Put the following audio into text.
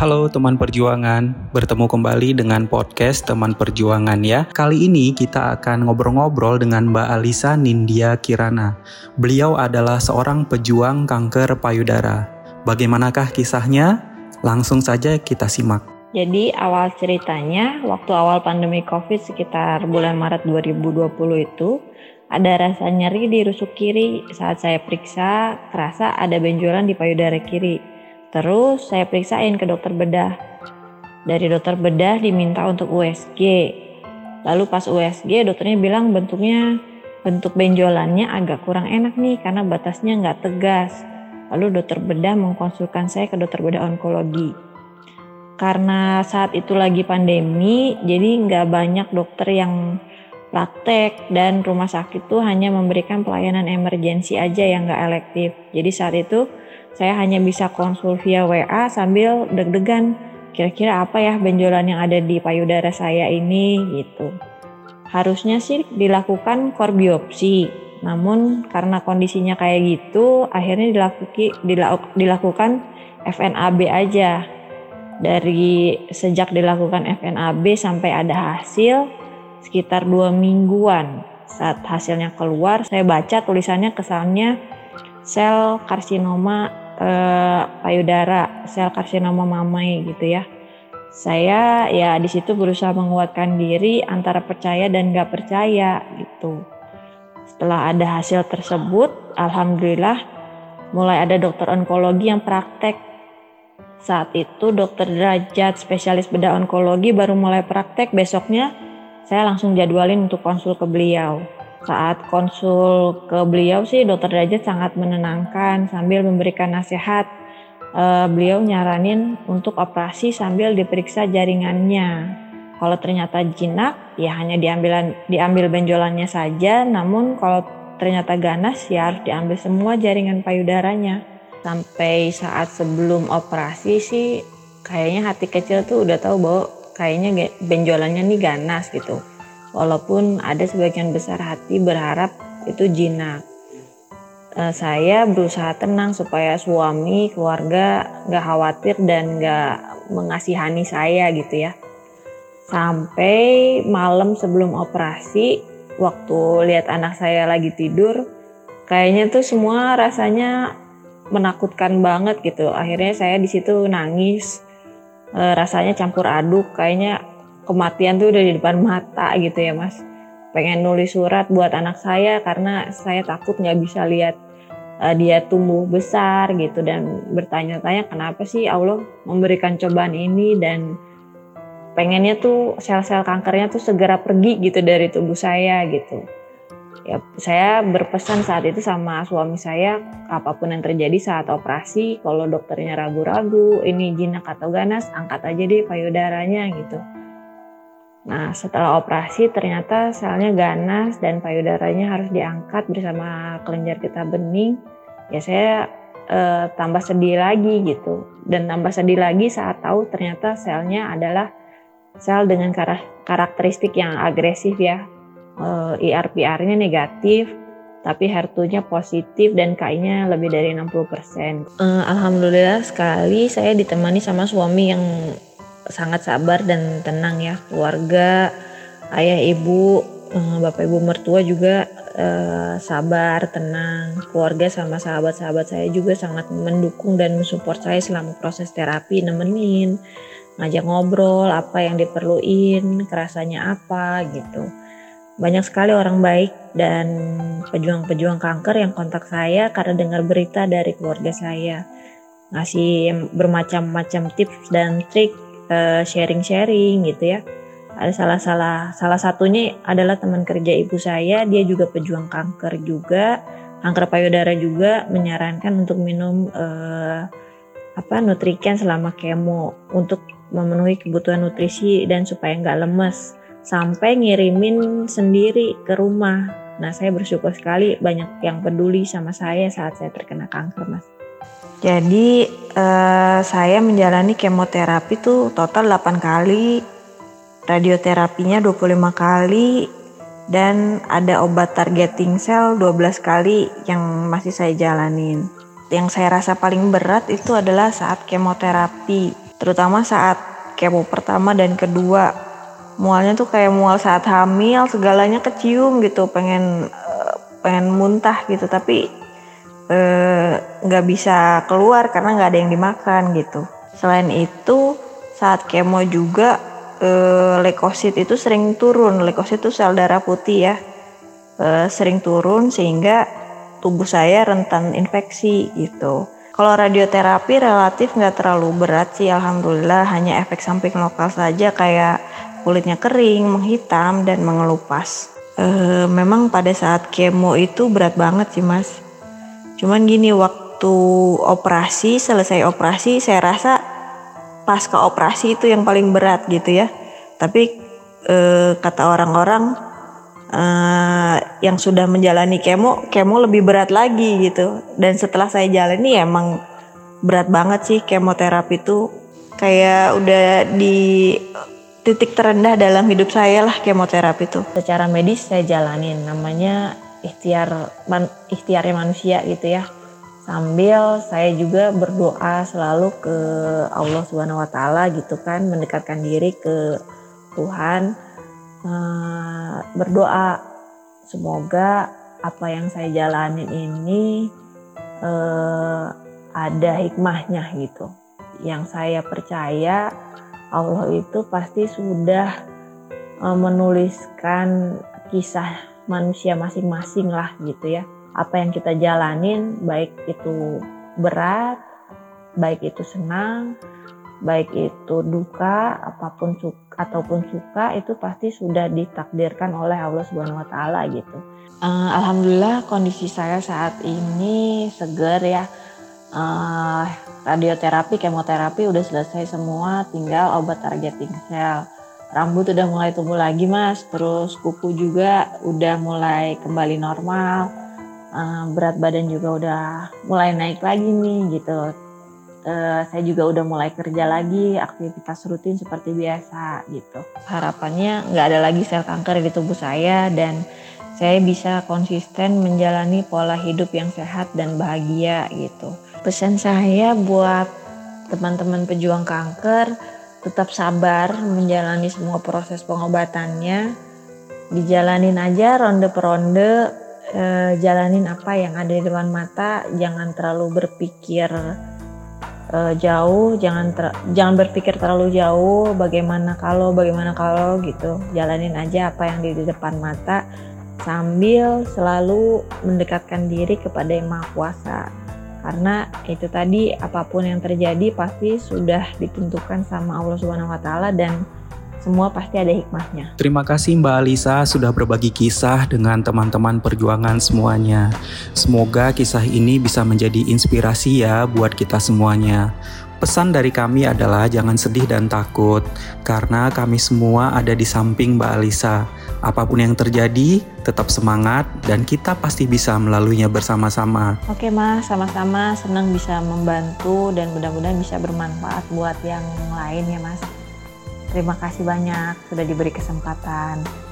Halo teman perjuangan, bertemu kembali dengan podcast teman perjuangan ya. Kali ini kita akan ngobrol-ngobrol dengan Mbak Alisa Nindya Kirana. Beliau adalah seorang pejuang kanker payudara. Bagaimanakah kisahnya? Langsung saja kita simak. Jadi awal ceritanya waktu awal pandemi COVID sekitar bulan Maret 2020 itu ada rasa nyeri di rusuk kiri saat saya periksa kerasa ada benjolan di payudara kiri. Terus saya periksain ke dokter bedah. Dari dokter bedah diminta untuk USG. Lalu pas USG dokternya bilang bentuknya bentuk benjolannya agak kurang enak nih karena batasnya nggak tegas. Lalu dokter bedah mengkonsulkan saya ke dokter bedah onkologi. Karena saat itu lagi pandemi, jadi nggak banyak dokter yang praktek dan rumah sakit tuh hanya memberikan pelayanan emergensi aja yang nggak elektif. Jadi saat itu saya hanya bisa konsul via WA sambil deg-degan kira-kira apa ya benjolan yang ada di payudara saya ini gitu. Harusnya sih dilakukan core biopsi, namun karena kondisinya kayak gitu akhirnya dilakuki, dilakukan FNAB aja. Dari sejak dilakukan FNAB sampai ada hasil sekitar dua mingguan. Saat hasilnya keluar, saya baca tulisannya kesannya sel karsinoma eh, payudara, sel karsinoma mamai gitu ya. Saya ya di situ berusaha menguatkan diri antara percaya dan gak percaya gitu. Setelah ada hasil tersebut, alhamdulillah mulai ada dokter onkologi yang praktek. Saat itu dokter derajat spesialis bedah onkologi baru mulai praktek, besoknya saya langsung jadwalin untuk konsul ke beliau saat konsul ke beliau sih dokter derajat sangat menenangkan sambil memberikan nasihat. Uh, beliau nyaranin untuk operasi sambil diperiksa jaringannya. Kalau ternyata jinak, ya hanya diambil diambil benjolannya saja. Namun kalau ternyata ganas, ya harus diambil semua jaringan payudaranya. Sampai saat sebelum operasi sih, kayaknya hati kecil tuh udah tahu bahwa kayaknya benjolannya nih ganas gitu walaupun ada sebagian besar hati berharap itu jinak. Uh, saya berusaha tenang supaya suami, keluarga nggak khawatir dan nggak mengasihani saya gitu ya. Sampai malam sebelum operasi, waktu lihat anak saya lagi tidur, kayaknya tuh semua rasanya menakutkan banget gitu. Akhirnya saya di situ nangis, uh, rasanya campur aduk, kayaknya kematian tuh udah di depan mata gitu ya mas. Pengen nulis surat buat anak saya karena saya takut nggak bisa lihat uh, dia tumbuh besar gitu. Dan bertanya-tanya kenapa sih Allah memberikan cobaan ini? Dan pengennya tuh sel-sel kankernya tuh segera pergi gitu dari tubuh saya gitu. Ya saya berpesan saat itu sama suami saya apa pun yang terjadi saat operasi kalau dokternya ragu-ragu ini jinak atau ganas angkat aja deh payudaranya gitu Nah, setelah operasi ternyata selnya ganas dan payudaranya harus diangkat bersama kelenjar getah bening. Ya saya eh, tambah sedih lagi gitu. Dan tambah sedih lagi saat tahu ternyata selnya adalah sel dengan karakteristik yang agresif ya. Eh, IRPR-nya negatif, tapi HER2-nya positif dan KI-nya lebih dari 60%. Eh, Alhamdulillah sekali saya ditemani sama suami yang sangat sabar dan tenang ya. Keluarga ayah ibu eh, bapak ibu mertua juga uh, sabar tenang. Keluarga sama sahabat-sahabat saya juga sangat mendukung dan mensupport saya selama proses terapi nemenin ngajak ngobrol apa yang diperluin kerasanya apa gitu. Banyak sekali orang baik dan pejuang-pejuang kanker yang kontak saya karena dengar berita dari keluarga saya. Ngasih bermacam-macam tips dan trik Eh, sharing-sharing gitu ya. Ada salah-salah salah satunya adalah teman kerja ibu saya, dia juga pejuang kanker juga, kanker payudara juga menyarankan untuk minum uh, apa nutriken selama kemo untuk memenuhi kebutuhan nutrisi dan supaya nggak lemes sampai ngirimin sendiri ke rumah. Nah saya bersyukur sekali banyak yang peduli sama saya saat saya terkena kanker mas. Jadi uh, saya menjalani kemoterapi tuh total 8 kali, radioterapinya 25 kali, dan ada obat targeting sel 12 kali yang masih saya jalanin. Yang saya rasa paling berat itu adalah saat kemoterapi. terutama saat kemo pertama dan kedua mualnya tuh kayak mual saat hamil segalanya kecium gitu pengen uh, pengen muntah gitu tapi eh, nggak uh, bisa keluar karena nggak ada yang dimakan gitu. Selain itu saat kemo juga uh, leukosit itu sering turun. Leukosit itu sel darah putih ya. Uh, sering turun sehingga tubuh saya rentan infeksi gitu. Kalau radioterapi relatif nggak terlalu berat sih alhamdulillah. Hanya efek samping lokal saja kayak kulitnya kering, menghitam dan mengelupas. E, memang pada saat kemo itu berat banget sih mas. Cuman gini waktu operasi selesai operasi saya rasa pasca operasi itu yang paling berat gitu ya. Tapi e, kata orang-orang e, yang sudah menjalani kemo, kemo lebih berat lagi gitu. Dan setelah saya jalani emang berat banget sih kemoterapi itu kayak udah di titik terendah dalam hidup saya lah kemoterapi itu. Secara medis saya jalanin namanya ikhtiar man, ikhtiarnya manusia gitu ya. Sambil saya juga berdoa selalu ke Allah Subhanahu wa taala gitu kan, mendekatkan diri ke Tuhan. Uh, berdoa semoga apa yang saya jalanin ini uh, ada hikmahnya gitu. Yang saya percaya Allah itu pasti sudah uh, menuliskan kisah manusia masing-masing lah gitu ya. Apa yang kita jalanin baik itu berat, baik itu senang, baik itu duka, apa pun suka ataupun suka itu pasti sudah ditakdirkan oleh Allah Subhanahu wa taala gitu. Uh, Alhamdulillah kondisi saya saat ini segar ya uh, radioterapi, kemoterapi udah selesai semua, tinggal obat targeting sel. Rambut udah mulai tumbuh lagi mas, terus kuku juga udah mulai kembali normal, uh, berat badan juga udah mulai naik lagi nih gitu. Uh, saya juga udah mulai kerja lagi, aktivitas rutin seperti biasa gitu. Harapannya nggak ada lagi sel kanker di tubuh saya dan saya bisa konsisten menjalani pola hidup yang sehat dan bahagia gitu. Pesan saya buat teman-teman pejuang kanker tetap sabar menjalani semua proses pengobatannya. Dijalanin aja ronde per ronde, eh, jalanin apa yang ada di depan mata, jangan terlalu berpikir eh, jauh, jangan ter, jangan berpikir terlalu jauh bagaimana kalau bagaimana kalau gitu. Jalanin aja apa yang di depan mata sambil selalu mendekatkan diri kepada Yang Maha Kuasa karena itu tadi apa pun yang terjadi pasti sudah ditentukan sama Allah Subhanahu wa taala dan semua pasti ada hikmahnya. Terima kasih Mbak Alisa sudah berbagi kisah dengan teman-teman perjuangan semuanya. Semoga kisah ini bisa menjadi inspirasi ya buat kita semuanya. Pesan dari kami adalah jangan sedih dan takut, karena kami semua ada di samping Mbak Alisa. Apa pun yang terjadi, tetap semangat dan kita pasti bisa melaluinya bersama-sama. Oke Mas, sama-sama senang bisa membantu dan mudah-mudahan bisa bermanfaat buat yang lain ya Mas. Terima kasih banyak sudah diberi kesempatan.